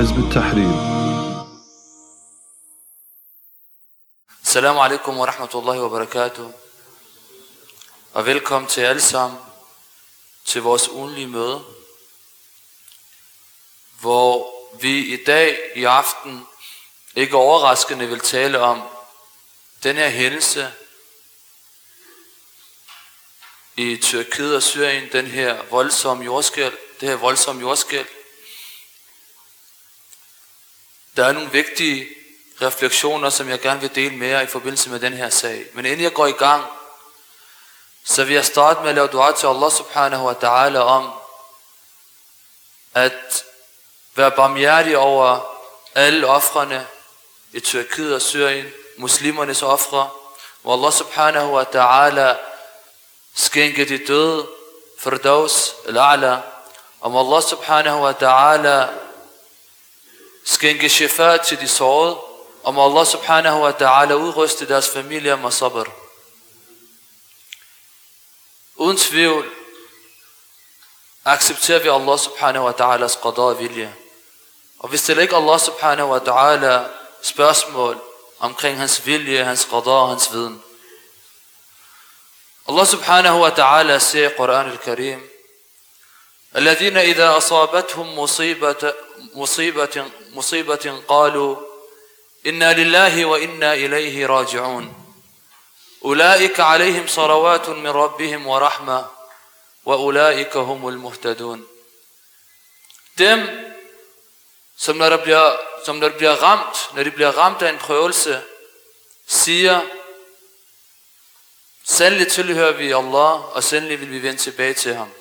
حزب التحرير Assalamu alaikum wa rahmatullahi wa barakatuh. Og velkommen til alle sammen til vores ugenlige møde, hvor vi i dag i aften ikke overraskende vil tale om den her hændelse i Tyrkiet og Syrien, den her voldsomme jordskæld, det her voldsomme jordskæld. der er nogle vigtige refleksioner, som jeg gerne vil dele med jer i forbindelse med den her sag. Men inden jeg går i gang, så vil jeg starte med at lave dua til Allah subhanahu wa ta'ala om at være barmhjertig over alle offrene i Tyrkiet og Syrien, muslimernes ofre, hvor Allah subhanahu wa ta'ala skænke de døde firdaus al-a'la, om Allah subhanahu wa ta'ala skænke shifa til de sårede, om Allah subhanahu wa ta'ala udryste deres familier med sabr. Uden tvivl accepterer vi Allah subhanahu wa ta'alas qadar og vilje. Og vi stiller ikke Allah subhanahu wa ta'ala spørgsmål omkring hans vilje, hans qadar og hans viden. Allah subhanahu wa ta'ala siger i Quran al-Karim, الذين إذا أصابتهم مصيبة مصيبة مصيبة قالوا إنا لله وإنا إليه راجعون أولئك عليهم صلوات من ربهم ورحمة وأولئك هم المهتدون Dem, som når, der bliver, som når der bliver ramt, når de bliver ramt af en prøvelse, siger, sandelig tilhører vi Allah, og sandelig vil vi vende tilbage til ham.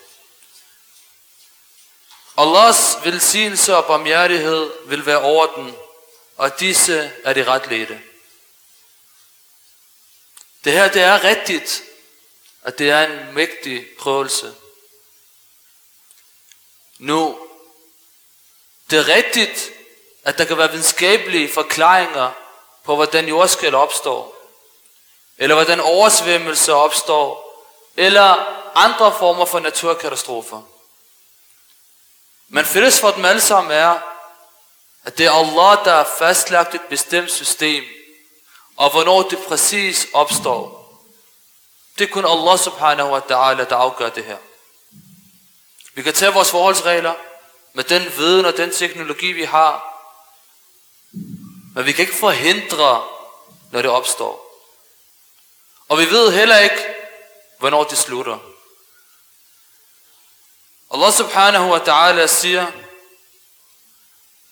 Allahs velsignelse og barmhjertighed vil være over den, og disse er de retledte. Det her, det er rigtigt, at det er en mægtig prøvelse. Nu, det er rigtigt, at der kan være videnskabelige forklaringer på, hvordan jordskæld opstår, eller hvordan oversvømmelser opstår, eller andre former for naturkatastrofer. Men fælles for dem alle sammen er, at det er Allah, der har fastlagt et bestemt system, og hvornår det præcis opstår. Det er kun Allah subhanahu wa ta'ala, der afgør det her. Vi kan tage vores forholdsregler med den viden og den teknologi, vi har, men vi kan ikke forhindre, når det opstår. Og vi ved heller ikke, hvornår det slutter. الله سبحانه وتعالى سيا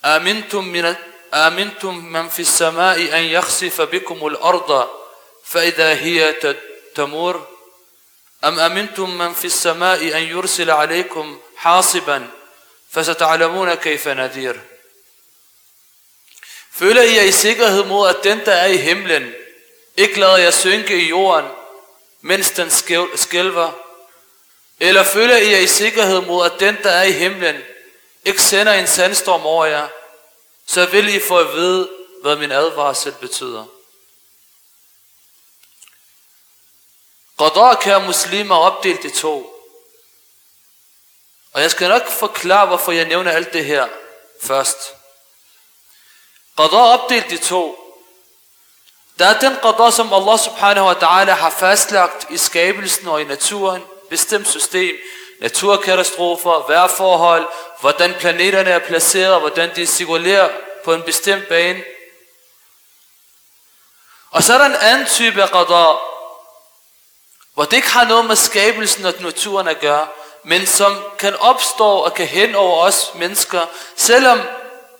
آمنتم من آمنتم من في السماء أن يخسف بكم الأرض فإذا هي تمور؟ أم أمنتم من في السماء أن يرسل عليكم حاصبا فستعلمون كيف نذير؟ Føler I jer i sikkerhed mod, at den, der er i himlen, ikke lader Eller føler I jer i sikkerhed mod, at den, der er i himlen, ikke sender en sandstorm over jer, så vil I få at vide, hvad min advarsel betyder. Qadar kan muslimer opdelt i to. Og jeg skal nok forklare, hvorfor jeg nævner alt det her først. Qadar opdelt i to. Der er den qadar, som Allah subhanahu wa ta'ala har fastlagt i skabelsen og i naturen, bestemt system, naturkatastrofer, vejrforhold, hvordan planeterne er placeret, hvordan de cirkulerer på en bestemt bane. Og så er der en anden type af qadar, hvor det ikke har noget med skabelsen og naturen at gøre, men som kan opstå og kan hen over os mennesker, selvom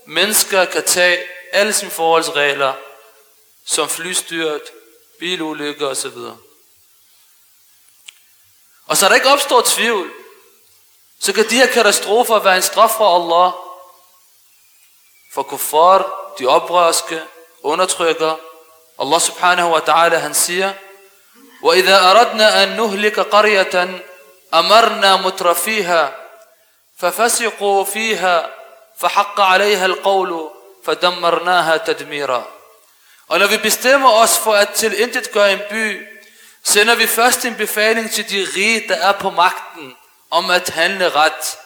mennesker kan tage alle sine forholdsregler, som flystyrt, bilulykker osv. Og så der ikke opstår tvivl, så kan de her katastrofer være en straf fra Allah. For kuffar, de oprørske, undertrykker. Allah subhanahu wa ta'ala, han siger, وَإِذَا أَرَدْنَا أَن نُهْلِكَ قَرْيَةً أَمَرْنَا مُتْرَفِيهَا فَفَسِقُوا فِيهَا فَحَقَّ عَلَيْهَا الْقَوْلُ فَدَمَّرْنَاهَا تَدْمِيرًا Og når vi bestemmer os for at til intet gøre en by, sender vi først en befaling til de rige, der er på magten, om at handle ret.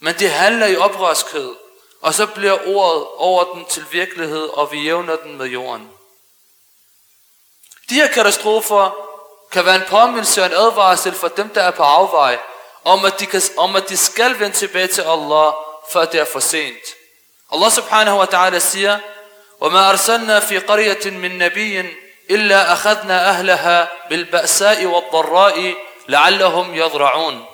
Men de handler i oprørskhed, og så bliver ordet over den til virkelighed, og vi jævner den med jorden. De her katastrofer kan være en påmindelse og en advarsel for dem, der er på afvej, om at de, kan, om at de skal vende tilbage til Allah, før det er for sent. Allah subhanahu wa ta'ala siger, وَمَا أَرْسَلْنَا فِي قَرْيَةٍ مِّن نَبِيٍّ إِلَّا أَخَذْنَا أَهْلَهَا بِالْبَأْسَاءِ وَالضَّرَّاءِ لَعَلَّهُمْ يَضْرَعُونَ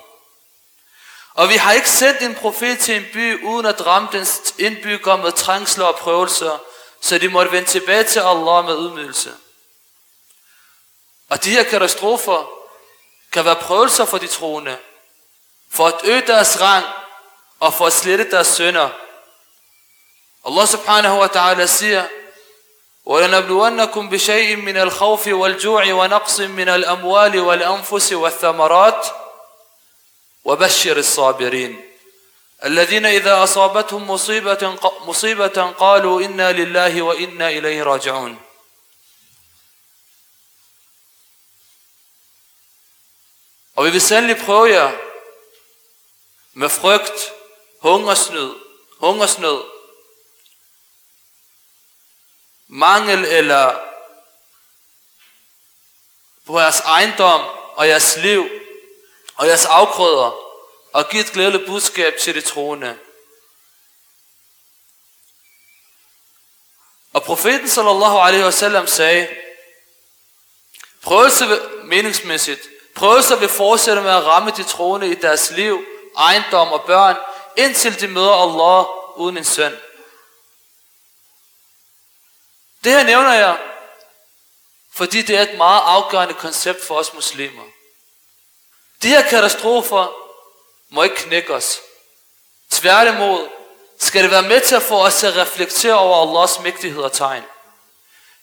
Og vi har ikke sendt en profet til en by, uden at ramme dens indbygger med trængsler og prøvelser, så de måtte vende tilbage til Allah med ydmygelse. Og de her katastrofer kan være prøvelser for de troende, for at øge deres rang og for at slette deres sønder. Allah subhanahu wa ta'ala siger, وَلَنَبْلُوَنَّكُمْ بِشَيْءٍ مِّنَ الْخَوْفِ وَالْجُوعِ وَنَقْصٍ مِّنَ الْأَمْوَالِ وَالْأَنفُسِ وَالثَّمَرَاتِ. وبشر الصابرين الذين إذا أصابتهم مصيبة, مصيبة قالوا إنا لله وإنا إليه راجعون. Og vi vil sandelig prøve jer med frygt, hungersnød, hungersnød, mangel eller på jeres ejendom og jeres liv og jeres afgrøder, og giv et glædeligt budskab til de troende. Og profeten sallallahu alaihi wasallam sagde, prøvelse meningsmæssigt, prøvelser vil fortsætte med at ramme de troende i deres liv, ejendom og børn, indtil de møder Allah uden en søn. Det her nævner jeg, fordi det er et meget afgørende koncept for os muslimer. De her katastrofer må ikke knække os. Tværtimod skal det være med til at få os til at reflektere over Allahs mægtighed og tegn.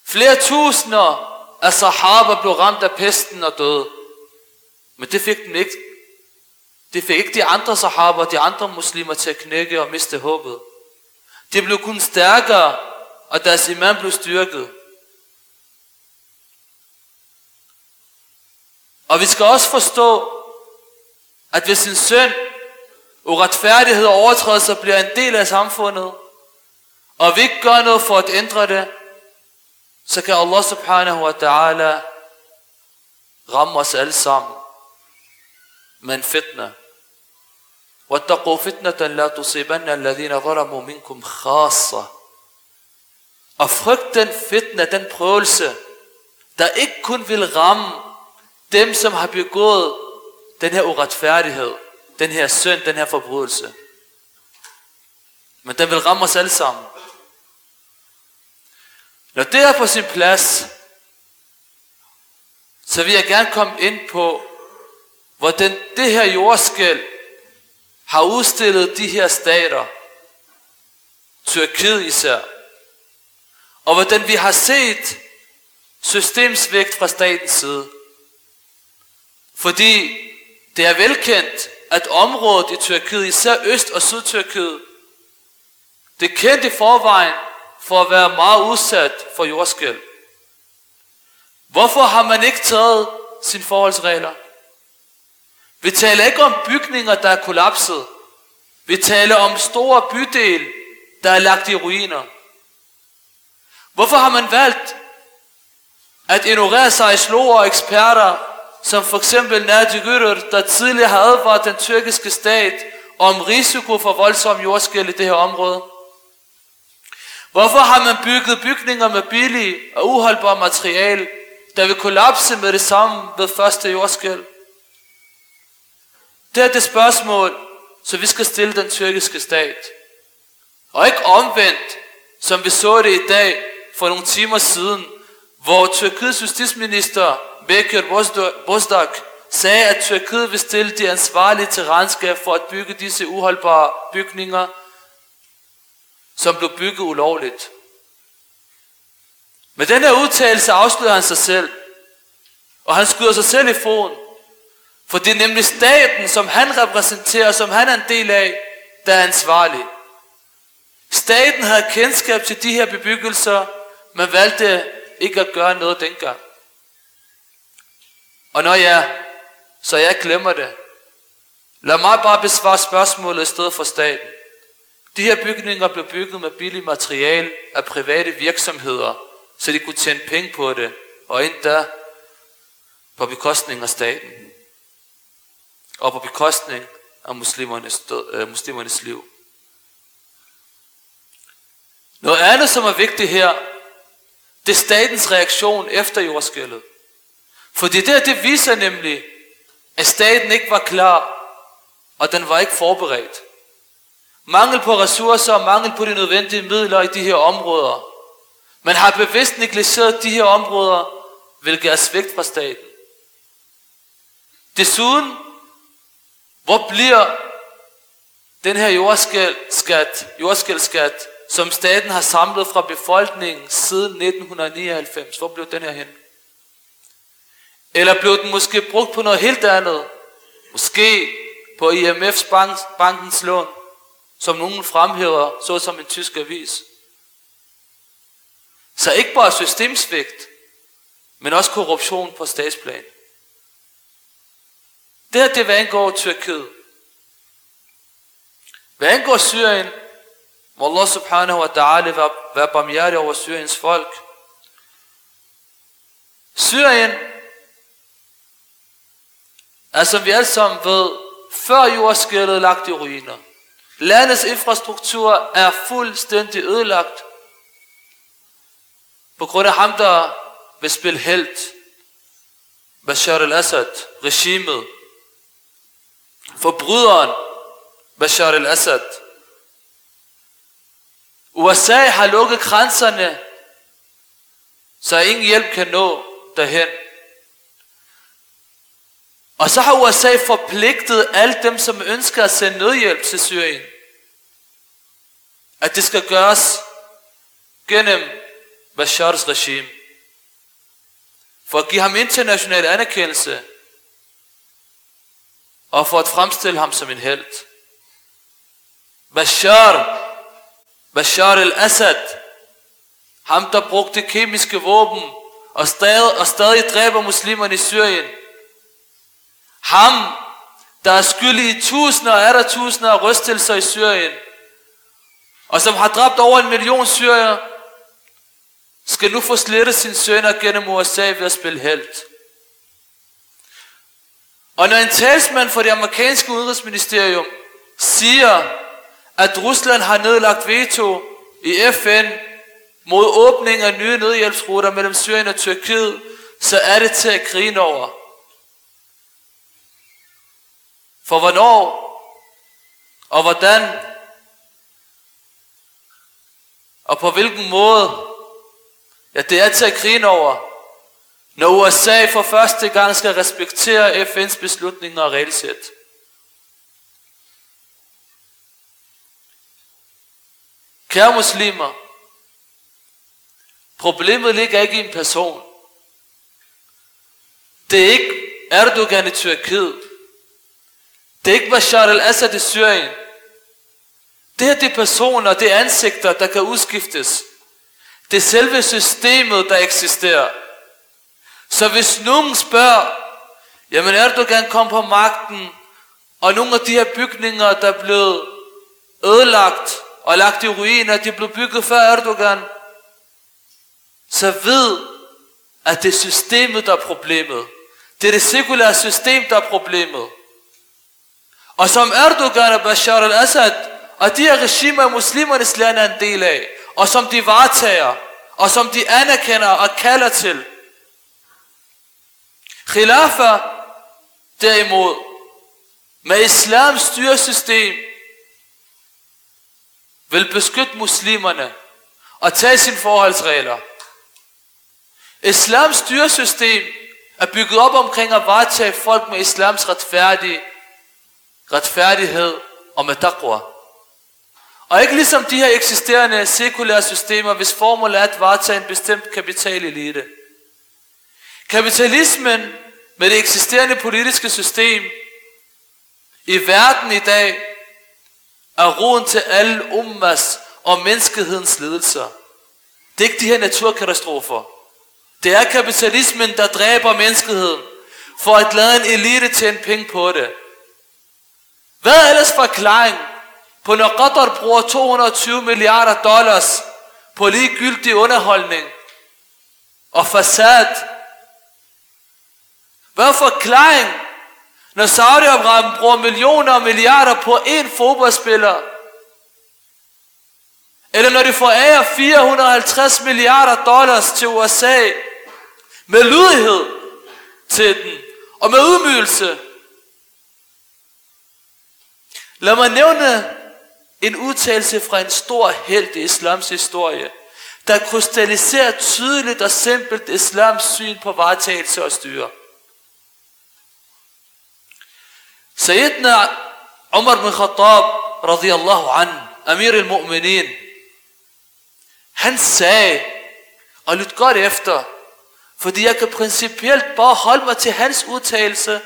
Flere tusinder af sahaba blev ramt af pesten og døde. Men det fik, den ikke, det fik ikke de andre sahaba og de andre muslimer til at knække og miste håbet. De blev kun stærkere, og deres iman blev styrket. Og vi skal også forstå, at hvis en synd, uretfærdighed og overtrædelser bliver en del af samfundet, og vi ikke gør noget for at ændre det, så kan Allah subhanahu wa ta'ala ramme os alle sammen med en fitna. واتقوا فتنة لا تصيبن الذين ظلموا منكم خاصة. og frygt den fitne, den prøvelse, der ikke kun vil ramme dem, som har begået den her uretfærdighed, den her synd, den her forbrydelse. Men den vil ramme os alle sammen. Når det er på sin plads, så vil jeg gerne komme ind på, hvordan det her jordskæld har udstillet de her stater, Tyrkiet især, og hvordan vi har set systemsvægt fra statens side. Fordi det er velkendt, at området i Tyrkiet, især Øst- og Sydtyrkiet, det er kendt i forvejen for at være meget udsat for jordskæld. Hvorfor har man ikke taget sine forholdsregler? Vi taler ikke om bygninger, der er kollapset. Vi taler om store bydel, der er lagt i ruiner. Hvorfor har man valgt at ignorere sig i og eksperter, som for eksempel Nadi Gürür, der tidligere har advaret den tyrkiske stat om risiko for voldsom jordskæld i det her område? Hvorfor har man bygget bygninger med billige og uholdbare materiale, der vil kollapse med det samme ved første jordskæld? Det er det spørgsmål, så vi skal stille den tyrkiske stat. Og ikke omvendt, som vi så det i dag for nogle timer siden, hvor Tyrkiets justitsminister Bekir Bozdak sagde, at Tyrkiet vil stille de ansvarlige til regnskab for at bygge disse uholdbare bygninger, som blev bygget ulovligt. Med den her udtalelse afslører han sig selv, og han skyder sig selv i foden, for det er nemlig staten, som han repræsenterer, som han er en del af, der er ansvarlig. Staten havde kendskab til de her bebyggelser, men valgte ikke at gøre noget dengang. Og når jeg, så jeg glemmer det, lad mig bare besvare spørgsmålet i stedet for staten. De her bygninger blev bygget med billig material af private virksomheder, så de kunne tjene penge på det, og endda på bekostning af staten, og på bekostning af muslimernes, død, øh, muslimernes liv. Noget andet, som er vigtigt her, det er statens reaktion efter jordskælvet. For det, det viser nemlig, at staten ikke var klar, og den var ikke forberedt. Mangel på ressourcer og mangel på de nødvendige midler i de her områder. Man har bevidst negligeret de her områder, hvilket er svigt fra staten. Desuden, hvor bliver den her jordskældskat, jordskældskat, som staten har samlet fra befolkningen siden 1999, hvor blev den her hen? Eller blev den måske brugt på noget helt andet? Måske på IMF's bank, bankens lån, som nogen fremhæver, så som en tysk avis. Så ikke bare systemsvigt, men også korruption på statsplan. Det her, det hvad angår Tyrkiet. Hvad angår Syrien, må Allah subhanahu wa ta'ala være barmhjertig over Syriens folk. Syrien er, altså, som vi alle sammen ved, før jordskældet lagt i ruiner. Landets infrastruktur er fuldstændig ødelagt på grund af ham, der vil spille helt. Bashar al-Assad, regimet, forbryderen Bashar al-Assad. USA har lukket grænserne, så ingen hjælp kan nå derhen. Og så har USA forpligtet alle dem, som ønsker at sende nødhjælp til Syrien, at det skal gøres gennem Bashars regime. For at give ham international anerkendelse, og for at fremstille ham som en held. Bashar, Bashar al-Assad, ham der brugte kemiske våben og stadig, og stadig dræber muslimerne i Syrien. Ham, der er skyldig i tusinder og er der tusinder af rystelser i Syrien, og som har dræbt over en million syrier, skal nu få slettet sine sønner gennem USA ved at spille held. Og når en talsmand for det amerikanske udenrigsministerium siger, at Rusland har nedlagt veto i FN mod åbning af nye nødhjælpsruter mellem Syrien og Tyrkiet, så er det til at grine over. For hvornår og hvordan og på hvilken måde, ja det er til at grine over, når USA for første gang skal respektere FN's beslutninger og regelsæt. Kære muslimer, problemet ligger ikke i en person. Det er ikke Erdogan i Tyrkiet. Det er ikke Bashar al-Assad i Syrien. Det her det er personer, det er ansigter, der kan udskiftes. Det er selve systemet, der eksisterer. Så hvis nogen spørger, jamen Erdogan kom på magten, og nogle af de her bygninger, der er blevet ødelagt og lagt i ruiner, de blev bygget før Erdogan, så ved, at det er systemet, der er problemet. Det er det sekulære system, der er problemet. Og som Erdogan og Bashar al-Assad og de her regimer, muslimernes land er en del af, og som de varetager, og som de anerkender og kalder til, Khilafa derimod, med islams styresystem, vil beskytte muslimerne og tage sine forholdsregler. Islams styresystem er bygget op omkring at varetage folk med islams retfærdig, retfærdighed og med taqwa. Og ikke ligesom de her eksisterende sekulære systemer, hvis formål er at varetage en bestemt kapitalelite. Kapitalismen med det eksisterende politiske system i verden i dag er roden til alle ummas og menneskehedens ledelser. Det er ikke de her naturkatastrofer. Det er kapitalismen, der dræber menneskeheden for at lade en elite tjene penge på det. Hvad er ellers forklaring på når Qatar bruger 220 milliarder dollars på ligegyldig underholdning og facade? Hvad er forklaring, når Saudi-Arabien bruger millioner og milliarder på én fodboldspiller? Eller når de forærer 450 milliarder dollars til USA med lydighed til den og med udmygelse. Lad mig nævne en udtalelse fra en stor held i islams historie, der krystalliserer tydeligt og simpelt islams syn på varetagelse og styre. Sayyidina Umar bin Khattab radiyallahu an, Amir al-Mu'minin, han sagde, og lyt godt efter, fordi jeg kan principielt bare holde mig til hans udtalelse,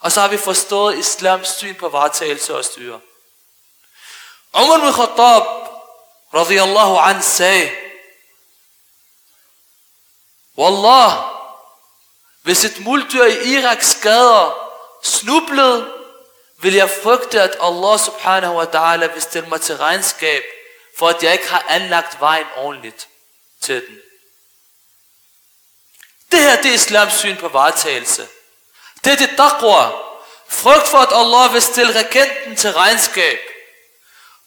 og så har vi forstået islams syn på varetagelse og styre. Umar bin Khattab, radiyallahu an, sagde, Wallah, hvis et muldyr i Iraks gader snublede, vil jeg frygte, at Allah subhanahu wa ta'ala vil stille mig til regnskab, for at jeg ikke har anlagt vejen ordentligt til den. Det her, det er islams syn på varetagelse. Det er det taqwa. Frygt for, at Allah vil stille regenten til regnskab.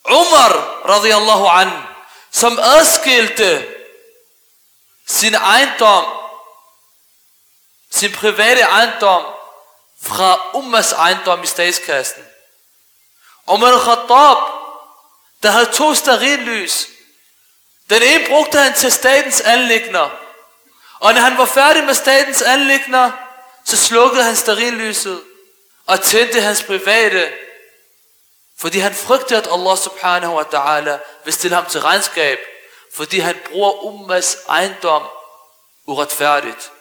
Umar, radiyallahu an, som adskilte sin ejendom, sin private ejendom, fra Ummas ejendom i statskassen. Umar Khattab, der havde to sterillys. Den ene brugte han til statens anlægner. Og når han var færdig med statens anlægner, så slukkede han sterillyset og tændte hans private, fordi han frygtede, at Allah subhanahu wa ta'ala vil stille ham til regnskab, fordi han bruger ummas ejendom uretfærdigt.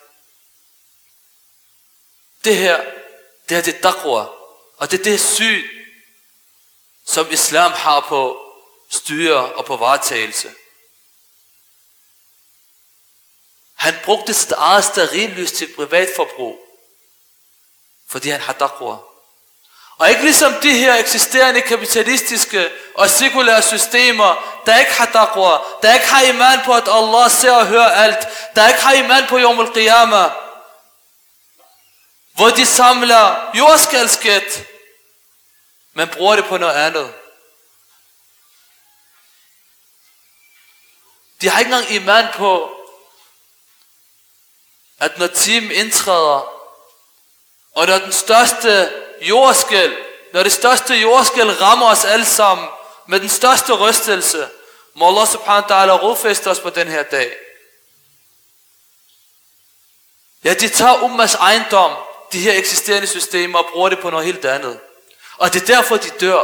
Det her, det er det taqwa, og det er det syn, som islam har på styre og på varetagelse. Han brugte sit eget sterillys til privatforbrug, fordi han har taqwa. Og ikke ligesom de her eksisterende kapitalistiske og sekulære systemer, der ikke har taqwa, der ikke har iman på, at Allah ser og hører alt, der ikke har iman på Yom al-Qiyamah, hvor de samler jordskalsket, men bruger det på noget andet. De har ikke engang iman på, at når timen indtræder, og når den største jordskæl, når det største jordskæl rammer os alle sammen, med den største rystelse, må Allah subhanahu wa ta'ala rodfæste os på den her dag. Ja, de tager ummas ejendom, de her eksisterende systemer, og bruger det på noget helt andet. Og det er derfor, de dør.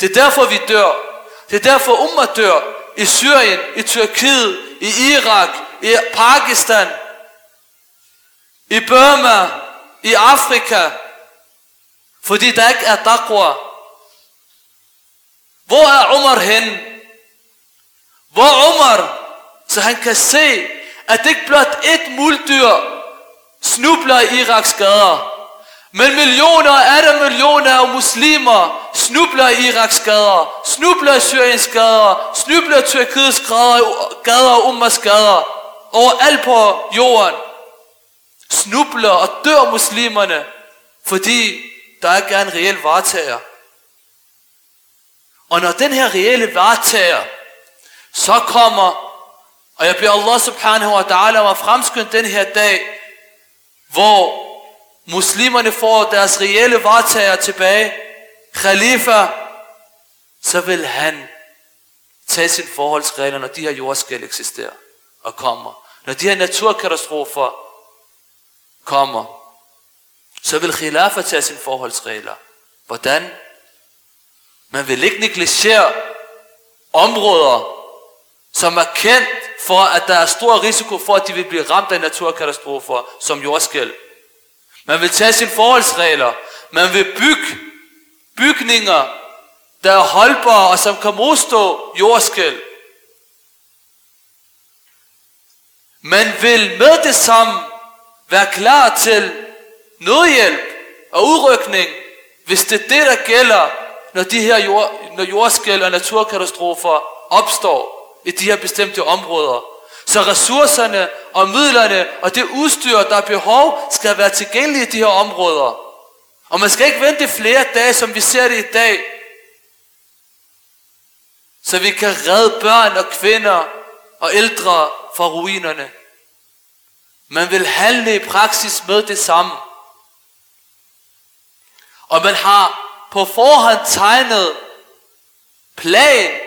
Det er derfor, vi dør. Det er derfor, umma dør. I Syrien, i Tyrkiet, i Irak, i Pakistan, i Burma, i Afrika, fordi der ikke er taqwa. Hvor er Umar hen? Hvor er Umar? Så han kan se, at det ikke blot et muldyr snubler i Iraks gader, men millioner er der millioner af muslimer snubler i Iraks gader, snubler i Syriens gader, snubler i Tyrkiets gader, gader og Ummas gader, overalt på jorden snubler og dør muslimerne, fordi der ikke er en reel varetager. Og når den her reelle varetager så kommer, og jeg beder Allah subhanahu wa ta'ala om at fremskynde den her dag, hvor muslimerne får deres reelle varetager tilbage, khalifa, så vil han tage sin forholdsregler, når de her jordskæl eksisterer og kommer. Når de her naturkatastrofer kommer, så vil khilafa tage sine forholdsregler. Hvordan? Man vil ikke negligere områder, som er kendt for, at der er stor risiko for, at de vil blive ramt af naturkatastrofer som jordskæl. Man vil tage sine forholdsregler. Man vil bygge bygninger, der er holdbare og som kan modstå jordskæl. Man vil med det samme være klar til nødhjælp og udrykning, hvis det er det, der gælder, når de her jord, når jordskæl og naturkatastrofer opstår i de her bestemte områder. Så ressourcerne og midlerne og det udstyr, der er behov, skal være tilgængelige i de her områder. Og man skal ikke vente flere dage, som vi ser det i dag, så vi kan redde børn og kvinder og ældre fra ruinerne. Man vil handle i praksis med det samme. Og man har på forhånd tegnet plan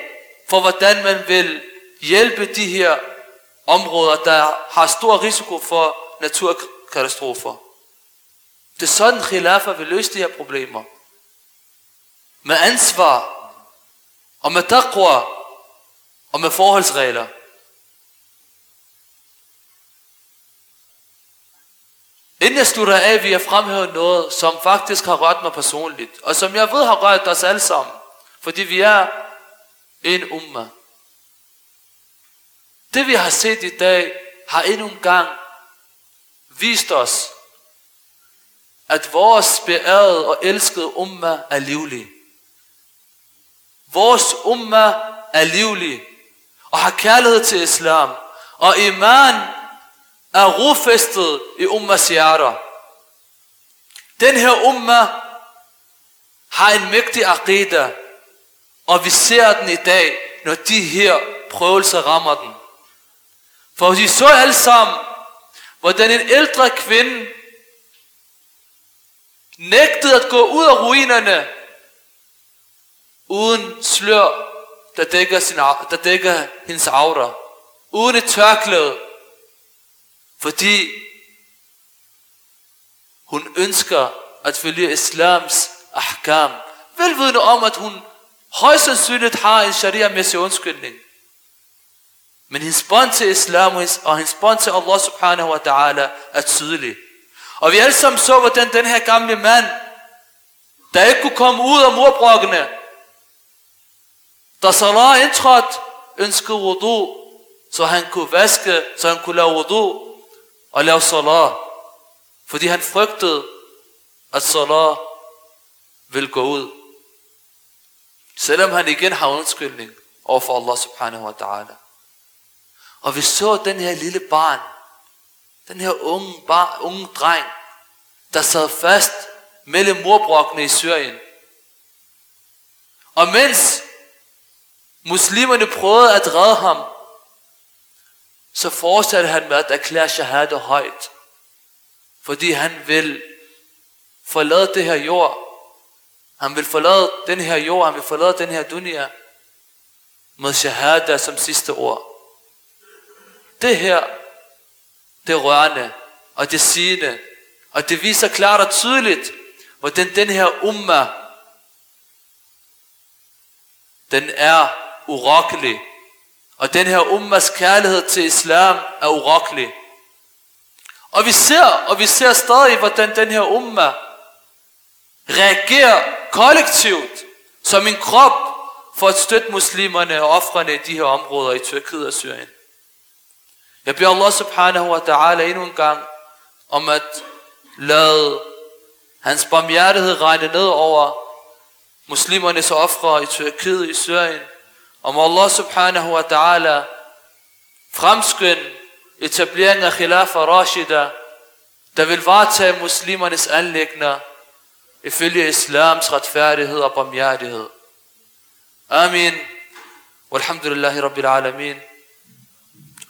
for, hvordan man vil hjælpe de her områder, der har stor risiko for naturkatastrofer. Det er sådan, khilafa vil løse de her problemer. Med ansvar, og med taqwa, og med forholdsregler. Inden jeg slutter af, vil jeg fremhæve noget, som faktisk har rørt mig personligt, og som jeg ved har rørt os alle sammen, fordi vi er en umma. Det vi har set i dag, har endnu en gang vist os, at vores beærede og elskede umma er livlig. Vores umma er livlig og har kærlighed til islam. Og iman er rofæstet i ummas hjerter. Den her umma har en mægtig akida, og vi ser den i dag, når de her prøvelser rammer den. For de så alle sammen, hvordan en ældre kvinde nægtede at gå ud af ruinerne, uden slør, der dækker, sin, der dækker hendes aura, uden et tørklæde, fordi hun ønsker at følge islams ahkam, velvidende om, at hun højst sandsynligt har en sharia-mæssig undskyldning. Men hendes bånd til islam og hendes bånd til Allah subhanahu wa ta'ala er tydelig. Og vi alle sammen så, hvordan den her gamle mand, der ikke kunne komme ud af morbrokkene, da Salah indtrådte, ønskede wudu, så han kunne vaske, så han kunne lave wudu og lave Salah. Fordi han frygtede, at Salah ville gå ud. Selvom han igen har undskyldning overfor Allah subhanahu wa ta'ala. Og vi så den her lille barn, den her unge, bar, unge dreng, der sad fast mellem morbrokkene i Syrien. Og mens muslimerne prøvede at redde ham, så fortsatte han med at erklære shahada højt. Fordi han vil forlade det her jord. Han vil forlade den her jord, han vil forlade den her dunia med shahada som sidste ord. Det her, det er rørende, og det sigende, og det viser klart og tydeligt, hvordan den her umma, den er urokkelig. Og den her ummas kærlighed til islam er urokkelig. Og vi ser, og vi ser stadig, hvordan den her umma reagerer kollektivt som en krop for at støtte muslimerne og offrene i de her områder i Tyrkiet og Syrien. Jeg beder Allah subhanahu wa ta'ala endnu en gang om at lade hans barmhjertighed regne ned over muslimernes ofre i Tyrkiet i Syrien. Om Allah subhanahu wa ta'ala fremskynde etablering af khilafa rashida, der vil varetage muslimernes anlægner ifølge islams retfærdighed og barmhjertighed. Amin. Walhamdulillahi rabbil alamin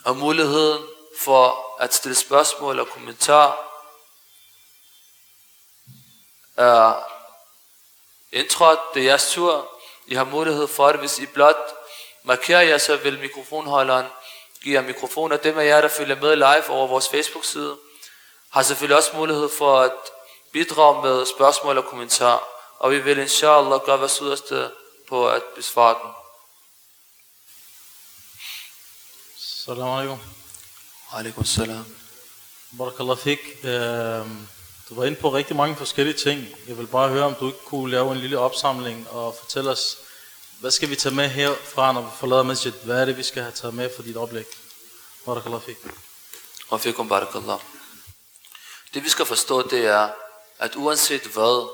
og muligheden for at stille spørgsmål og kommentarer er indtrådt. Det er jeres tur. I har mulighed for det. Hvis I blot markerer jer, så vil mikrofonholderen give jer mikrofon. Og dem af jer, der følger med live over vores Facebook-side, har selvfølgelig også mulighed for at bidrage med spørgsmål og kommentarer. Og vi vil inshallah gøre vores yderste på at besvare dem. Salam alaikum. Alaikum salam. Barakallah fik. Du var inde på rigtig mange forskellige ting. Jeg vil bare høre, om du ikke kunne lave en lille opsamling og fortælle os, hvad skal vi tage med herfra, når vi forlader masjid? Hvad er det, vi skal have taget med for dit oplæg? Barakallah fik. Og fikum barakallah. Det vi skal forstå, det er, at uanset hvad,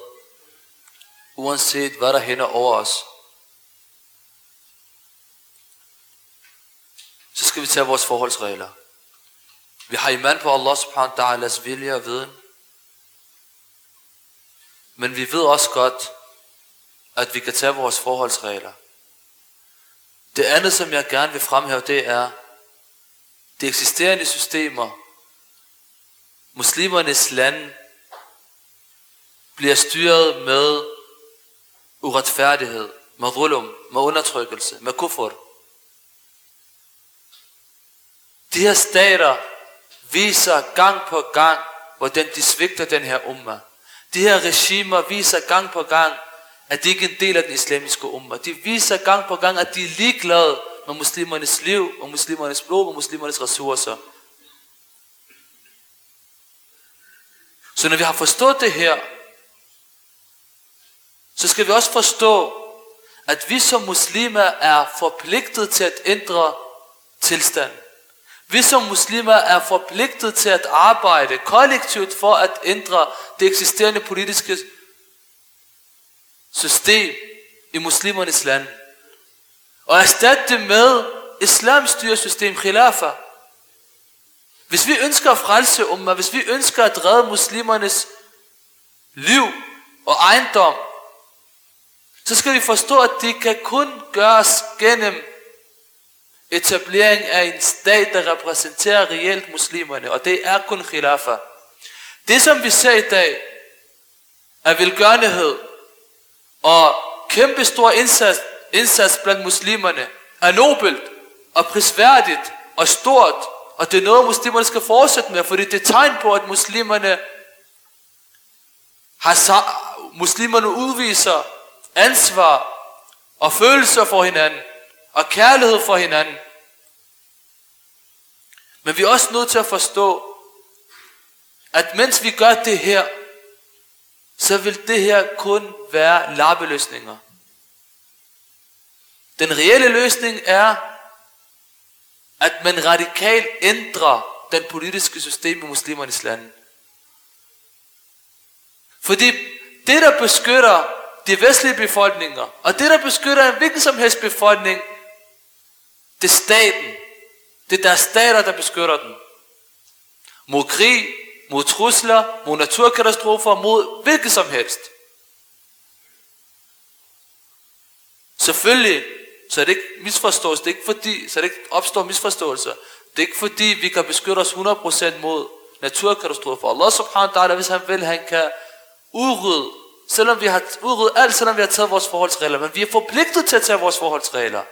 uanset hvad der hænder over os. Så skal vi tage vores forholdsregler. Vi har iman på Allah subhanahu wa ta'alas vilje og viden. Men vi ved også godt, at vi kan tage vores forholdsregler. Det andet, som jeg gerne vil fremhæve, det er de eksisterende systemer. Muslimernes land bliver styret med uretfærdighed, med rulum, med undertrykkelse, med kufur. De her stater viser gang på gang, hvordan de svigter den her umma. De her regimer viser gang på gang, at de ikke er en del af den islamiske umma. De viser gang på gang, at de er ligeglade med muslimernes liv, og muslimernes blod, og muslimernes ressourcer. Så når vi har forstået det her, så skal vi også forstå, at vi som muslimer er forpligtet til at ændre tilstanden. Vi som muslimer er forpligtet til at arbejde kollektivt for at ændre det eksisterende politiske system i muslimernes land. Og erstatte det med islams styresystem, khilafa. Hvis vi ønsker at frelse umma, hvis vi ønsker at redde muslimernes liv og ejendom, så skal vi forstå, at det kan kun gøres gennem etablering af en stat, der repræsenterer reelt muslimerne, og det er kun khilafa. Det som vi ser i dag, er velgørenhed og kæmpe stor indsats, indsats blandt muslimerne, er nobelt og prisværdigt og stort, og det er noget, muslimerne skal fortsætte med, fordi det er tegn på, at muslimerne har, muslimerne udviser ansvar og følelser for hinanden og kærlighed for hinanden. Men vi er også nødt til at forstå, at mens vi gør det her, så vil det her kun være lappeløsninger. Den reelle løsning er, at man radikalt ændrer den politiske system i muslimernes lande. Fordi det, der beskytter de vestlige befolkninger, og det, der beskytter en hvilken som helst befolkning, det er staten. Det er deres stater, der beskytter dem. Mod krig, mod trusler, mod naturkatastrofer, mod hvilket som helst. Selvfølgelig, så er det ikke misforståelse, det er ikke fordi, så er det ikke opstår misforståelser. Det er ikke fordi, vi kan beskytte os 100% mod naturkatastrofer. Allah subhanahu wa ta'ala, hvis han vil, han kan udrydde, selvom vi har udryddet alt, selvom vi har taget vores forholdsregler, men vi er forpligtet til at tage vores forholdsregler.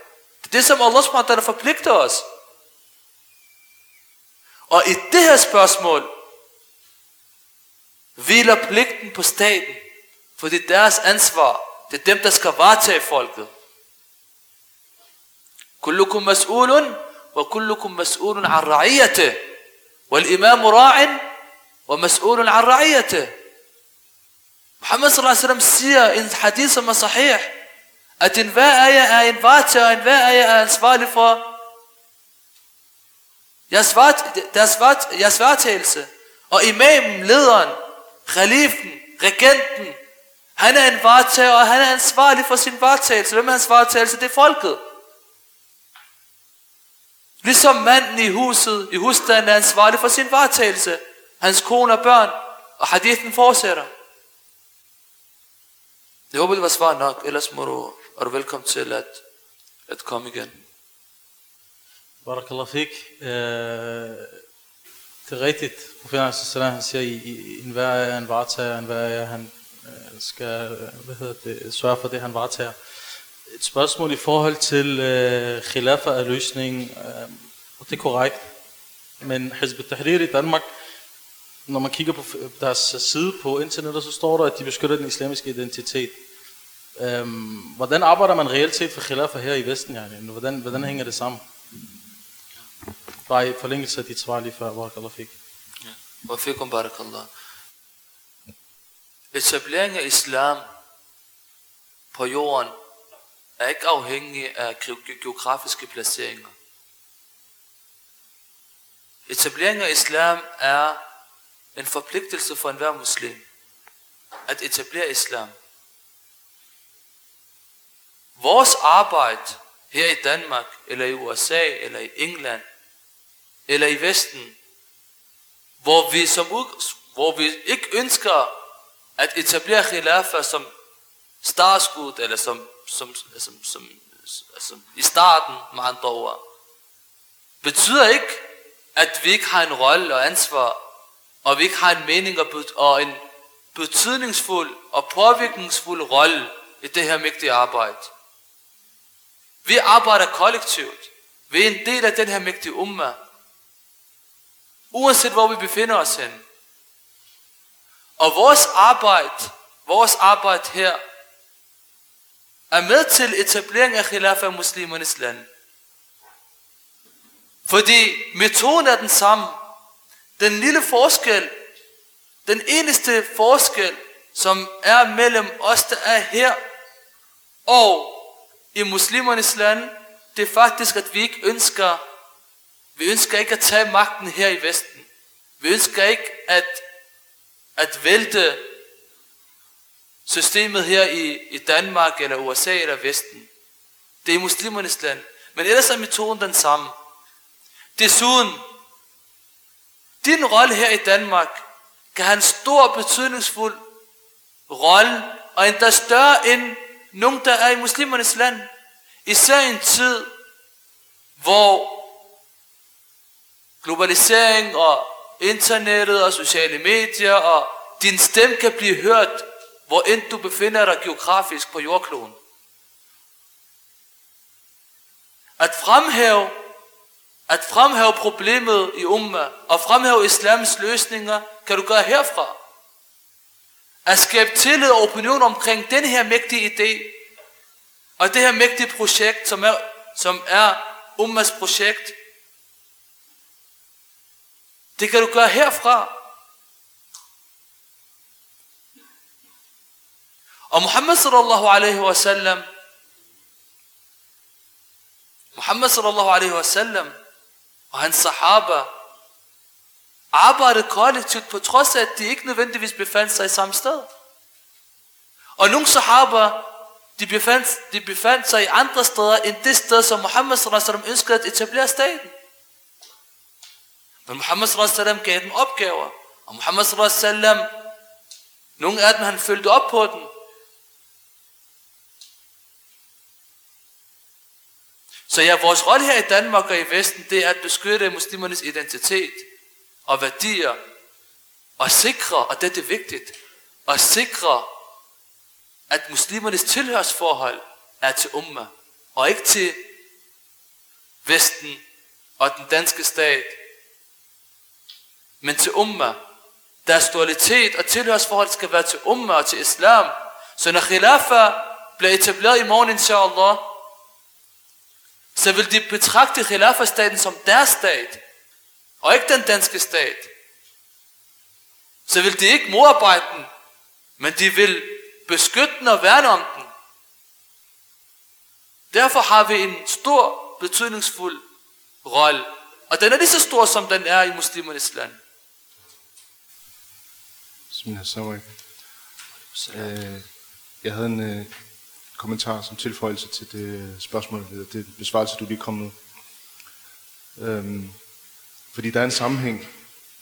Det er det, som Allah ta'ala forpligter os. Og i det her spørgsmål, hviler pligten på staten, for det er deres ansvar. Det er dem, der skal varetage folket. كلكم مسؤول وكلكم مسؤول عن رعيته والإمام راع ومسؤول عن رعيته Muhammad sallallahu alaihi wasallam siger i en hadith, som er sahih, at enhver ejer er en vartager, enhver ejer er ansvarlig for jeres, vart, deres vart, jeres vartagelse. Og imamen, lederen, khalifen, regenten, han er en vartager, og han er ansvarlig for sin vartagelse. Hvem er hans vartagelse? Det er folket. Ligesom manden i huset, i husstanden er ansvarlig for sin vartagelse. Hans kone og børn. Og hadithen fortsætter. Jeg håber, det var svar nok. Ellers må du, er du velkommen til at, at komme igen. Barakallah fik. Øh, det er rigtigt. Profeten han siger, i, i enhver er en varetager, enhver er han øh, skal hvad hedder det, sørge for det, han varetager. Et spørgsmål i forhold til øh, khilafa af løsningen, øh, og det er korrekt. Men Hizb tahrir i Danmark, når man kigger på deres side på internettet, så står der, at de beskytter den islamiske identitet. Øhm, hvordan arbejder man reelt set for khilafa her i Vesten? Yani? Hvordan, hvordan hænger det sammen? Bare i forlængelse af dit svar lige før, Barakallah fik. Ja. Og fik hun barakallah. Etablering af islam på jorden er ikke afhængig af geografiske placeringer. Etablering af islam er en forpligtelse for enhver muslim at etablere islam vores arbejde her i Danmark, eller i USA, eller i England, eller i Vesten, hvor vi, som, hvor vi ikke ønsker at etablere khilafa som startskud, eller som, som, som, som, som i starten med andre ord, betyder ikke, at vi ikke har en rolle og ansvar, og vi ikke har en mening og en betydningsfuld og påvirkningsfuld rolle i det her mægtige arbejde. Vi arbejder kollektivt. Vi er en del af den her mægtige umma. Uanset hvor vi befinder os hen. Og vores arbejde, vores arbejde her, er med til etablering af khilafa muslimernes land. Fordi metoden er den samme. Den lille forskel, den eneste forskel, som er mellem os, der er her, og i muslimernes land, det er faktisk, at vi ikke ønsker, vi ønsker ikke at tage magten her i Vesten. Vi ønsker ikke at, at vælte systemet her i, i Danmark, eller USA, eller Vesten. Det er muslimernes land. Men ellers er metoden den samme. Desuden, din rolle her i Danmark kan have en stor betydningsfuld rolle, og endda større end nogen, der er i muslimernes land. Især i en tid, hvor globalisering og internettet og sociale medier og din stemme kan blive hørt, hvor end du befinder dig geografisk på jordkloden. At fremhæve, at fremhæve problemet i umma og fremhæve islams løsninger, kan du gøre herfra. At skabe tillid og opinion omkring den her mægtige idé, og det her mægtige projekt, som er, som er ummas projekt, det kan du gøre herfra. Og Muhammad sallallahu alaihi wa sallam, Muhammad sallallahu alaihi wa sallam, og hans sahaba, arbejdede kollektivt på trods af, at de ikke nødvendigvis befandt sig i samme sted. Og nogle sahaba, de befandt, de befandt sig i andre steder end det sted, som Muhammad sallallahu alaihi ønskede at etablere staten. Men Muhammad sallallahu alaihi gav dem opgaver. Og Muhammad sallallahu alaihi nogle af dem han følte op på den. Så ja, vores rolle her i Danmark og i Vesten, det er at beskytte muslimernes identitet og værdier, og sikre, og det er vigtigt, at sikre, at muslimernes tilhørsforhold er til umma, og ikke til Vesten og den danske stat, men til umma. Deres dualitet og tilhørsforhold skal være til umma og til islam. Så når khilafa bliver etableret i morgen, inshallah, så vil de betragte khilafa-staten som deres stat, og ikke den danske stat. Så vil de ikke modarbejde den, men de vil beskytte den og værne om den. Derfor har vi en stor, betydningsfuld rolle. Og den er lige så stor, som den er i muslimernes land. Bismillah, øh, Jeg havde en øh, kommentar som tilføjelse til det spørgsmål, det besvarelse, du lige kom med. Øhm, fordi der er en sammenhæng,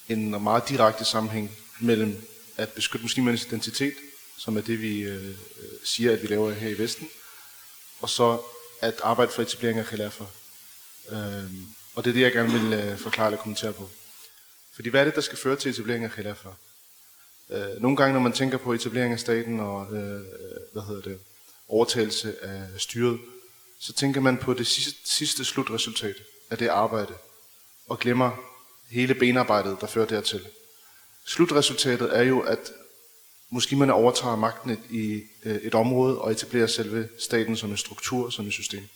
en meget direkte sammenhæng mellem at beskytte muslimernes identitet, som er det, vi øh, øh siger, at vi laver her i Vesten, og så at arbejde for etablering af khilafer. Øhm, og det er det, jeg gerne vil øh, forklare eller kommentere på. Fordi hvad er det, der skal føre til etablering af khilafer? Øh, nogle gange, når man tænker på etablering af staten og øh, øh, hvad hedder det, overtagelse af styret, så tænker man på det sidste, sidste slutresultat af det arbejde, og glemmer hele benarbejdet, der fører dertil. Slutresultatet er jo, at muslimerne overtager magten i øh, et område og etablerer selve staten som en struktur, som et system.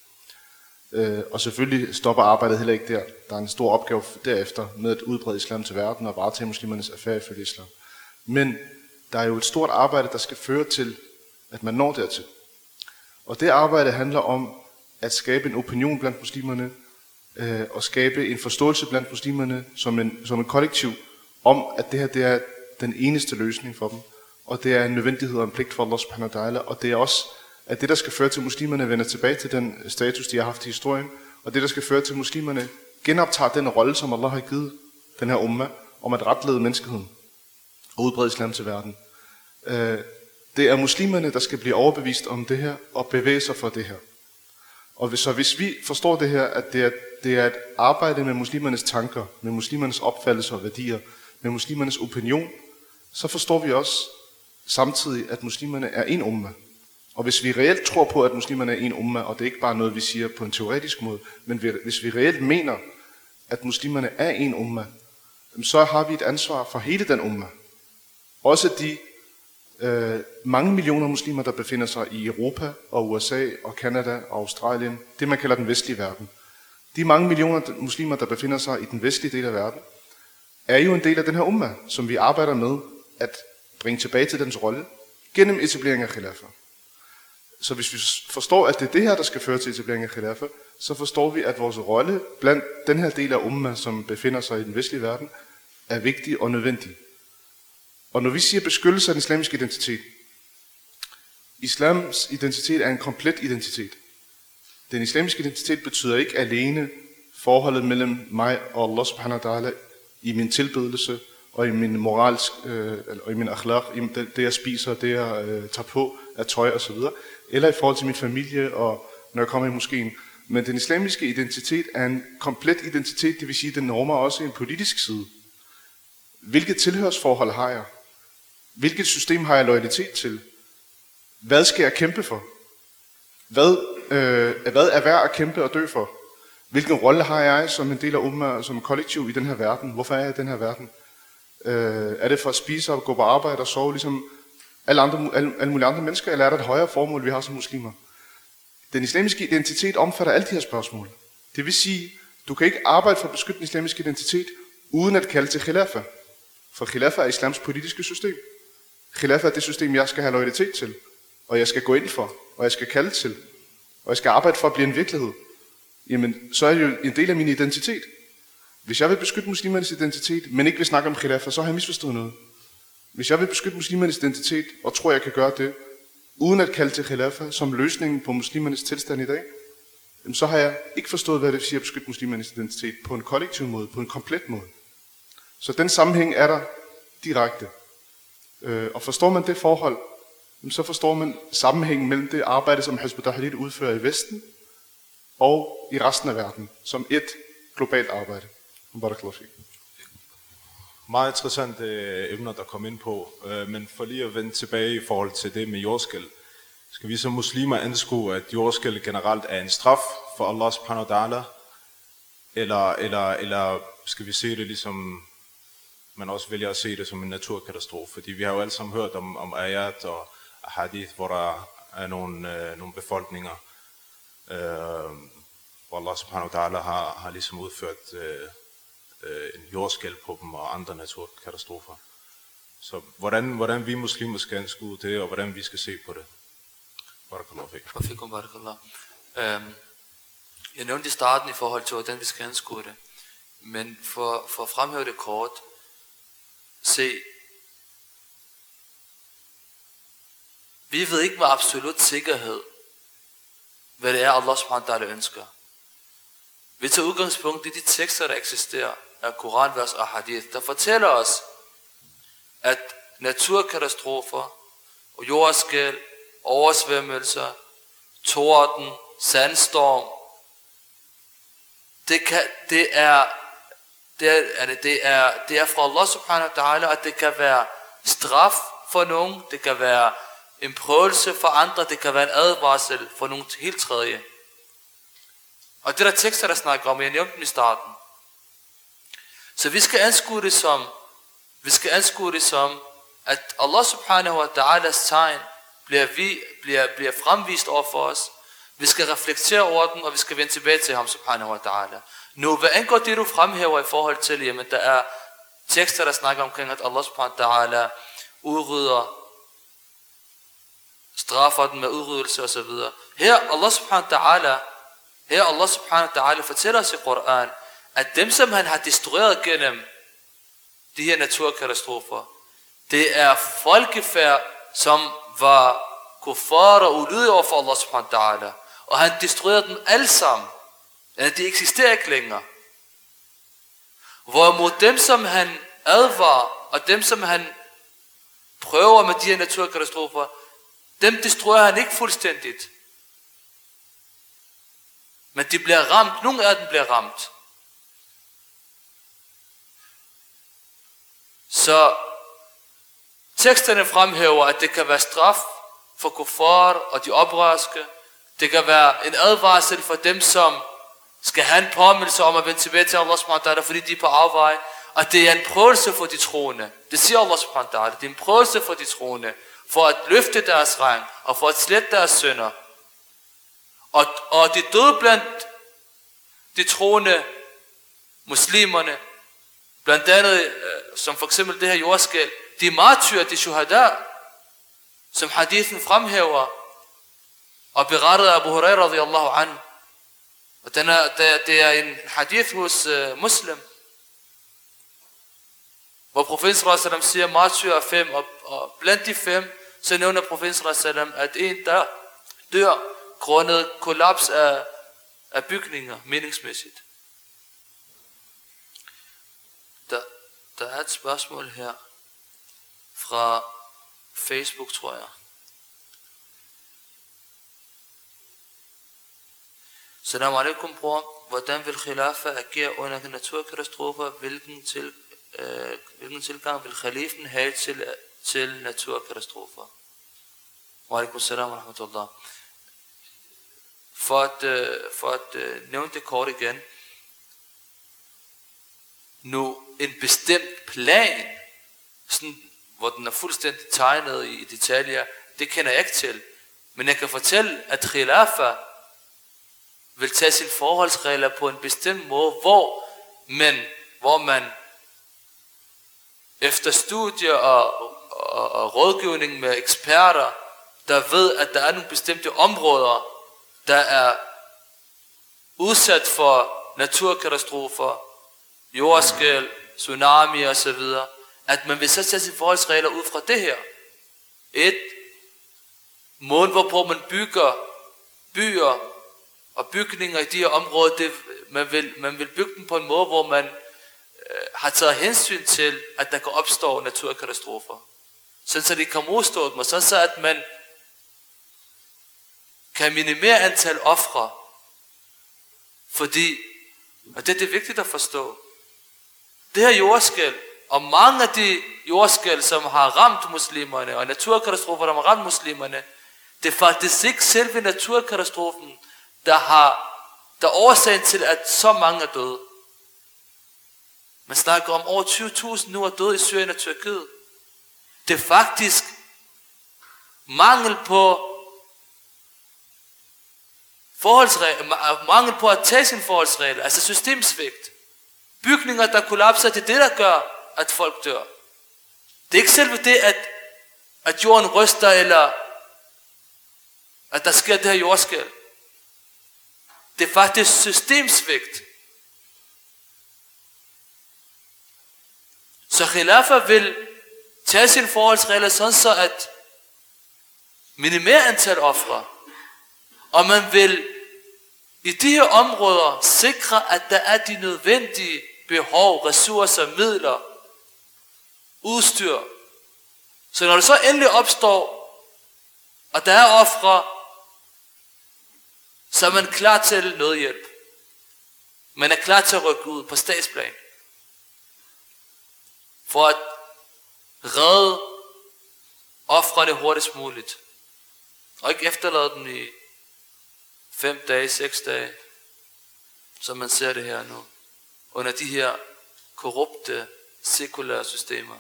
Øh, og selvfølgelig stopper arbejdet heller ikke der. Der er en stor opgave derefter med at udbrede islam til verden og varetage muslimernes affære ifølge islam. Men der er jo et stort arbejde, der skal føre til, at man når dertil. Og det arbejde handler om at skabe en opinion blandt muslimerne, øh, og skabe en forståelse blandt muslimerne som en, som en kollektiv, om at det her det er den eneste løsning for dem, og det er en nødvendighed og en pligt for Allah subhanahu wa ta'ala, og det er også at det, der skal føre til, at muslimerne vender tilbage til den øh, status, de har haft i historien, og det, der skal føre til, at muslimerne genoptager den rolle, som Allah har givet den her umma, om at retlede menneskeheden og udbrede islam til verden. Øh, det er muslimerne, der skal blive overbevist om det her og bevæge sig for det her. Og så hvis vi forstår det her, at det er, det er at arbejde med muslimernes tanker, med muslimernes opfattelser og værdier, med muslimernes opinion, så forstår vi også samtidig, at muslimerne er en umma. Og hvis vi reelt tror på, at muslimerne er en umma, og det er ikke bare noget, vi siger på en teoretisk måde, men hvis vi reelt mener, at muslimerne er en umma, så har vi et ansvar for hele den umma. Også de øh, mange millioner muslimer, der befinder sig i Europa og USA og Kanada og Australien, det man kalder den vestlige verden. De mange millioner muslimer, der befinder sig i den vestlige del af verden, er jo en del af den her umma, som vi arbejder med at bringe tilbage til dens rolle gennem etablering af khilafah. Så hvis vi forstår, at det er det her, der skal føre til etablering af khilafah, så forstår vi, at vores rolle blandt den her del af umma, som befinder sig i den vestlige verden, er vigtig og nødvendig. Og når vi siger beskyttelse af den islamiske identitet, islams identitet er en komplet identitet. Den islamiske identitet betyder ikke alene forholdet mellem mig og Allah subhanahu wa ta'ala i min tilbedelse og i min moralsk, øh, og i min akhlaq, i det, det jeg spiser, det jeg øh, tager på af tøj osv., eller i forhold til min familie og når jeg kommer i moskeen. Men den islamiske identitet er en komplet identitet, det vil sige, den normer også en politisk side. Hvilket tilhørsforhold har jeg? Hvilket system har jeg loyalitet til? Hvad skal jeg kæmpe for? Hvad, øh, hvad er værd at kæmpe og dø for? Hvilken rolle har jeg som en del af Umma, som kollektiv i den her verden? Hvorfor er jeg i den her verden? Øh, er det for at spise og gå på arbejde og sove, ligesom alle, andre, alle, alle mulige andre mennesker, eller er der et højere formål, vi har som muslimer? Den islamiske identitet omfatter alle de her spørgsmål. Det vil sige, du kan ikke arbejde for at beskytte den islamiske identitet, uden at kalde til khilafah. For khilafah er islams politiske system. Khilafah er det system, jeg skal have loyalitet til, og jeg skal gå ind for, og jeg skal kalde til, og jeg skal arbejde for at blive en virkelighed. Jamen, så er det jo en del af min identitet. Hvis jeg vil beskytte muslimernes identitet, men ikke vil snakke om khilafah, så har jeg misforstået noget. Hvis jeg vil beskytte muslimernes identitet, og tror, jeg kan gøre det, uden at kalde til khilafah som løsningen på muslimernes tilstand i dag, så har jeg ikke forstået, hvad det vil sige at beskytte muslimernes identitet på en kollektiv måde, på en komplet måde. Så den sammenhæng er der direkte. Øh, og forstår man det forhold, så forstår man sammenhængen mellem det arbejde, som Hizb ut udfører i Vesten, og i resten af verden, som et globalt arbejde. Barakallahu Meget interessante øh, emner, der kom ind på. Øh, men for lige at vende tilbage i forhold til det med jordskæld, skal vi som muslimer anskue, at jordskæld generelt er en straf for Allah subhanahu wa ta'ala, eller, eller, eller skal vi se det ligesom, man også vælger at se det som en naturkatastrofe? Fordi vi har jo alle sammen hørt om, om ayat og hadith, hvor der er nogle, øh, nogle befolkninger, øh, hvor Allah subhanahu wa ta'ala har, har ligesom udført øh, øh, en jordskæld på dem og andre naturkatastrofer. Så hvordan, hvordan vi muslimer skal anskue det, og hvordan vi skal se på det. Barakallahu fik. Fikum barakallahu. Øhm, jeg nævnte i starten i forhold til, hvordan vi skal anskue det. Men for, for at fremhæve det kort, se, vi ved ikke med absolut sikkerhed, hvad det er, Allah subhanahu wa ta'ala ønsker. Vi tager udgangspunkt i de tekster, der eksisterer af Koranvers og Hadith, der fortæller os, at naturkatastrofer og jordskæl, oversvømmelser, torden, sandstorm, det, kan, det, er, det, er, det, er, det er fra Allah subhanahu wa ta'ala, at det kan være straf for nogen, det kan være en prøvelse for andre, det kan være en advarsel for nogen helt tredje. Og det der tekster, der snakker om, jeg nævnte dem i starten. Så vi skal anskue det som, vi skal anskue det som, at Allah subhanahu wa ta'alas tegn bliver, vi, bliver, bliver fremvist over for os. Vi skal reflektere over den, og vi skal vende tilbage til ham subhanahu wa ta'ala. Nu, hvad angår det, du fremhæver i forhold til, jamen der er tekster, der snakker omkring, at Allah subhanahu wa ta'ala udrydder, straffer den med udryddelse osv. Her, Allah subhanahu wa ta'ala, her Allah subhanahu wa ta'ala fortæller os i Koran, at dem, som han har destrueret gennem de her naturkatastrofer, det er folkefærd, som var kuffar og ulydige over for Allah subhanahu wa ta'ala. Og han destruerede dem alle sammen. De eksisterer ikke længere. Hvorimod dem, som han advarer, og dem, som han prøver med de her naturkatastrofer, dem destruerer han ikke fuldstændigt. Men de bliver ramt. Nogle af dem bliver ramt. Så teksterne fremhæver, at det kan være straf for kuffar og de oprørske. Det kan være en advarsel for dem, som skal have en påmindelse om at vende tilbage til Allah subhanahu fordi de er på afvej. Og det er en prøvelse for de troende. Det siger Allah subhanahu wa Det er en prøvelse for de troende. For at løfte deres rang og for at slette deres sønder. Og, og de døde blandt de troende muslimerne, blandt andet, øh, som for eksempel det her jordskæl, de martyrer, de shuhada, som hadithen fremhæver, og berettede Abu Huraira radiyallahu an. Og den er, det er en hadith hos uh, muslim, hvor profeten sallam siger, martyr er fem, og, og blandt de fem, så nævner profeten sallam, at en der dør grundet kollaps af, af bygninger, meningsmæssigt. Der, der er et spørgsmål her fra Facebook, tror jeg. Salam alaikum, bror. Hvordan vil khilafa agere under naturkatastrofer? Hvilken, til, øh, hvilken tilgang vil khalifen have til, til naturkatastrofer? Wa alaikum salam wa rahmatullah. For at, øh, for at øh, nævne det kort igen. Nu, en bestemt plan, sådan, hvor den er fuldstændig tegnet i, i detaljer, det kender jeg ikke til. Men jeg kan fortælle, at khilafa vil tage sine forholdsregler på en bestemt måde, hvor man, hvor man efter studier og, og, og rådgivning med eksperter, der ved, at der er nogle bestemte områder, der er udsat for naturkatastrofer, jordskæl, tsunami osv., at man vil så sætte sine forholdsregler ud fra det her. Et, måden hvorpå man bygger byer og bygninger i de her områder, det, man, vil, man vil bygge dem på en måde, hvor man øh, har taget hensyn til, at der kan opstå naturkatastrofer. Sådan så det kan modstå dem, og sådan så at man kan minimere antal ofre. Fordi, og det, er det vigtigt at forstå, det her jordskæld, og mange af de jordskæld, som har ramt muslimerne, og naturkatastrofer, der har ramt muslimerne, det er faktisk ikke selve naturkatastrofen, der har der er årsagen til, at så mange er døde. Man snakker om over 20.000 nu er døde i Syrien og Tyrkiet. Det er faktisk mangel på forholdsregler, ah, mangel på at tage sin forholdsregel, altså systemsvigt. Bygninger, der kollapser, det er det, der gør, at folk dør. Det er ikke selve det, at, at jorden ryster, eller at der sker det her jordskæld. Det er faktisk systemsvigt. Så khilafa vil tage sine forholdsregler sådan så at minimere antal ofre. Og man vil i de her områder sikre, at der er de nødvendige behov, ressourcer, midler, udstyr. Så når det så endelig opstår, og der er ofre, så er man klar til nødhjælp. Man er klar til at rykke ud på statsplan. For at Red offrene hurtigst muligt. Og ikke efterlade dem i fem dage, seks dage, som man ser det her nu. Under de her korrupte, sekulære systemer.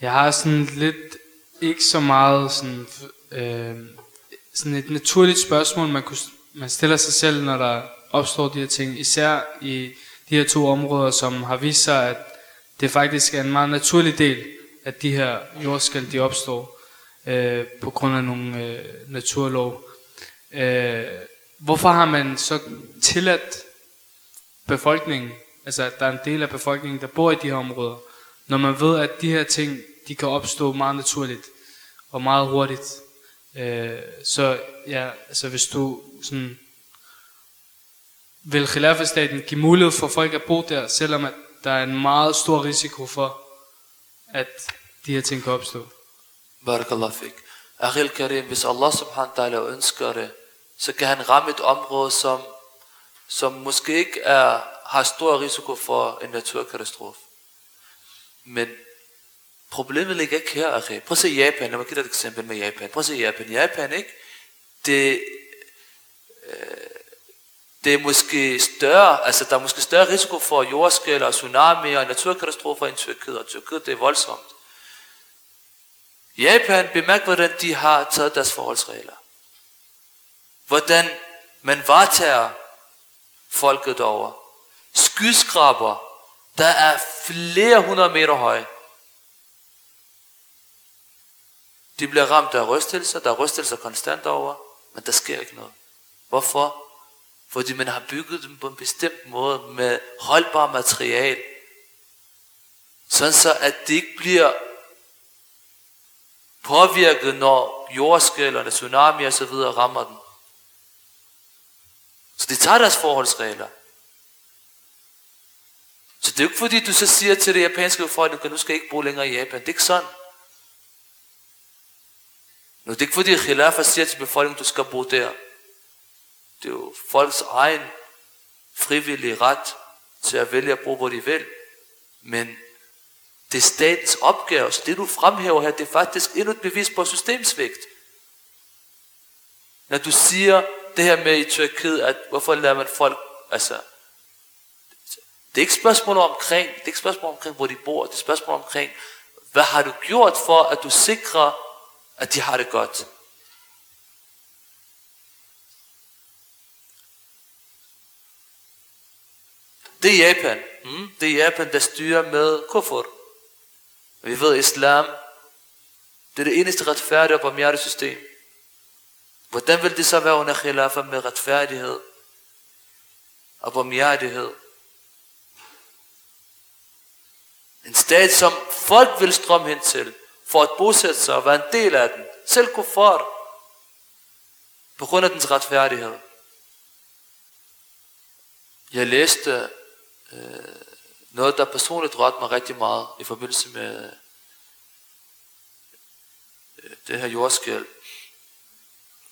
Jeg har sådan lidt, ikke så meget sådan, øh, sådan et naturligt spørgsmål, man kunne man stiller sig selv, når der opstår de her ting, især i de her to områder, som har vist sig, at det faktisk er en meget naturlig del, at de her jordskæld de opstår øh, på grund af nogle øh, naturlov. Øh, hvorfor har man så tilladt befolkningen, altså at der er en del af befolkningen, der bor i de her områder, når man ved, at de her ting, de kan opstå meget naturligt og meget hurtigt. Øh, så ja, altså hvis du sådan vil Khilafah-staten give mulighed for folk at bo der, selvom at der er en meget stor risiko for, at de her ting kan opstå. Barakallah fik. Akhil Karim, hvis Allah subhanahu wa ta'ala ønsker det, så kan han ramme et område, som, som måske ikke er, har stor risiko for en naturkatastrofe. Men problemet ligger ikke her, Akhil. Prøv at se Japan. Lad mig give dig et eksempel med Japan. Prøv at se Japan. Japan, ikke? Det, øh, det er måske større, altså der er måske større risiko for jordskælv og tsunami og naturkatastrofer end Tyrkiet, og Tyrkiet det er voldsomt. Japan, bemærk hvordan de har taget deres forholdsregler. Hvordan man varetager folket derovre. Skyskraber, der er flere hundrede meter høje. De bliver ramt af rystelser, der er rystelser konstant over, men der sker ikke noget. Hvorfor? Fordi man har bygget dem på en bestemt måde med holdbar material. Sådan så, at det ikke bliver påvirket, når jordskæl eller tsunami og så videre rammer den. Så de tager deres forholdsregler. Så det er jo ikke fordi, du så siger til det japanske befolkning, at nu skal I ikke bo længere i Japan. Det er ikke sådan. Nu, det er ikke fordi, Khilafah siger til befolkningen, du skal bo der. Det er jo folks egen frivillige ret til at vælge at bruge, hvor de vil. Men det er statens opgave, så det du fremhæver her, det er faktisk endnu et bevis på systemsvigt. Når du siger det her med i Tyrkiet, at hvorfor lader man folk, altså, det er ikke spørgsmål omkring, det er ikke spørgsmål omkring, hvor de bor, det er spørgsmål omkring, hvad har du gjort for, at du sikrer, at de har det godt. Det er Japan. Mm? Det er Japan, der styrer med kufur. Vi ved, islam, det er det eneste retfærdige og barmhjertige system. Hvordan vil det så være under khilafah med retfærdighed og barmhjertighed? En stat, som folk vil strømme hen til, for at bosætte sig og være en del af den. Selv kuffar. På grund af dens retfærdighed. Jeg læste øh, noget, der personligt rørte mig rigtig meget i forbindelse med øh, det her jordskæld.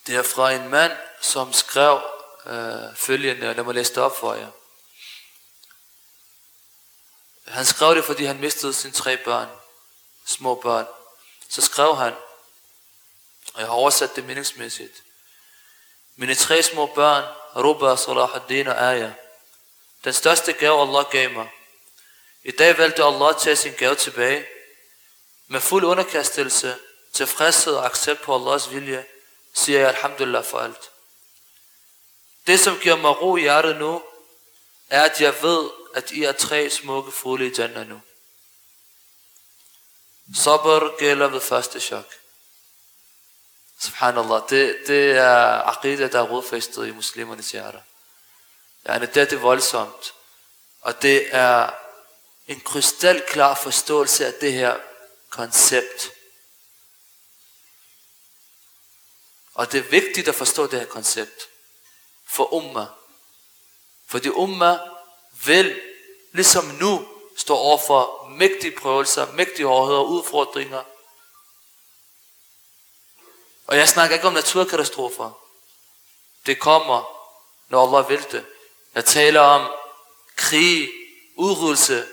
Det er fra en mand, som skrev øh, følgende, og lad mig læse det op for jer. Han skrev det, fordi han mistede sine tre børn, små børn. Så skrev han, og jeg har oversat det meningsmæssigt. Mine tre små børn, Ruba, Salahuddin og Aya, den største gave Allah gav mig. I dag valgte Allah at tage sin gave tilbage. Med fuld underkastelse, tilfredshed og accept på Allahs vilje, siger jeg alhamdulillah for alt. Det som giver mig ro i hjertet nu, er at jeg ved, at I er tre smukke fugle i Jannah nu. Sabr gælder ved første chok. Subhanallah, det, det er aqidah, der er rodfæstet i muslimernes hjerter. Ja, det er det voldsomt. Og det er en krystalklar forståelse af det her koncept. Og det er vigtigt at forstå det her koncept for umma. Fordi umma vil, ligesom nu, stå over for mægtige prøvelser, mægtige hårdheder og udfordringer. Og jeg snakker ikke om naturkatastrofer. Det kommer, når Allah vil det. Jeg taler om krig, udryddelse,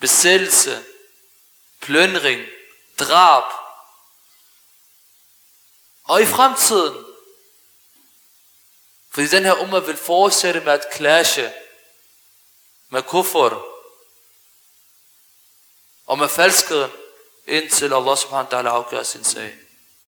besættelse, pløndring, drab. Og i fremtiden, fordi den her umma vil fortsætte med at clashe med kuffer og med falskheden, indtil Allah subhanahu wa ta'ala afgør sin sag.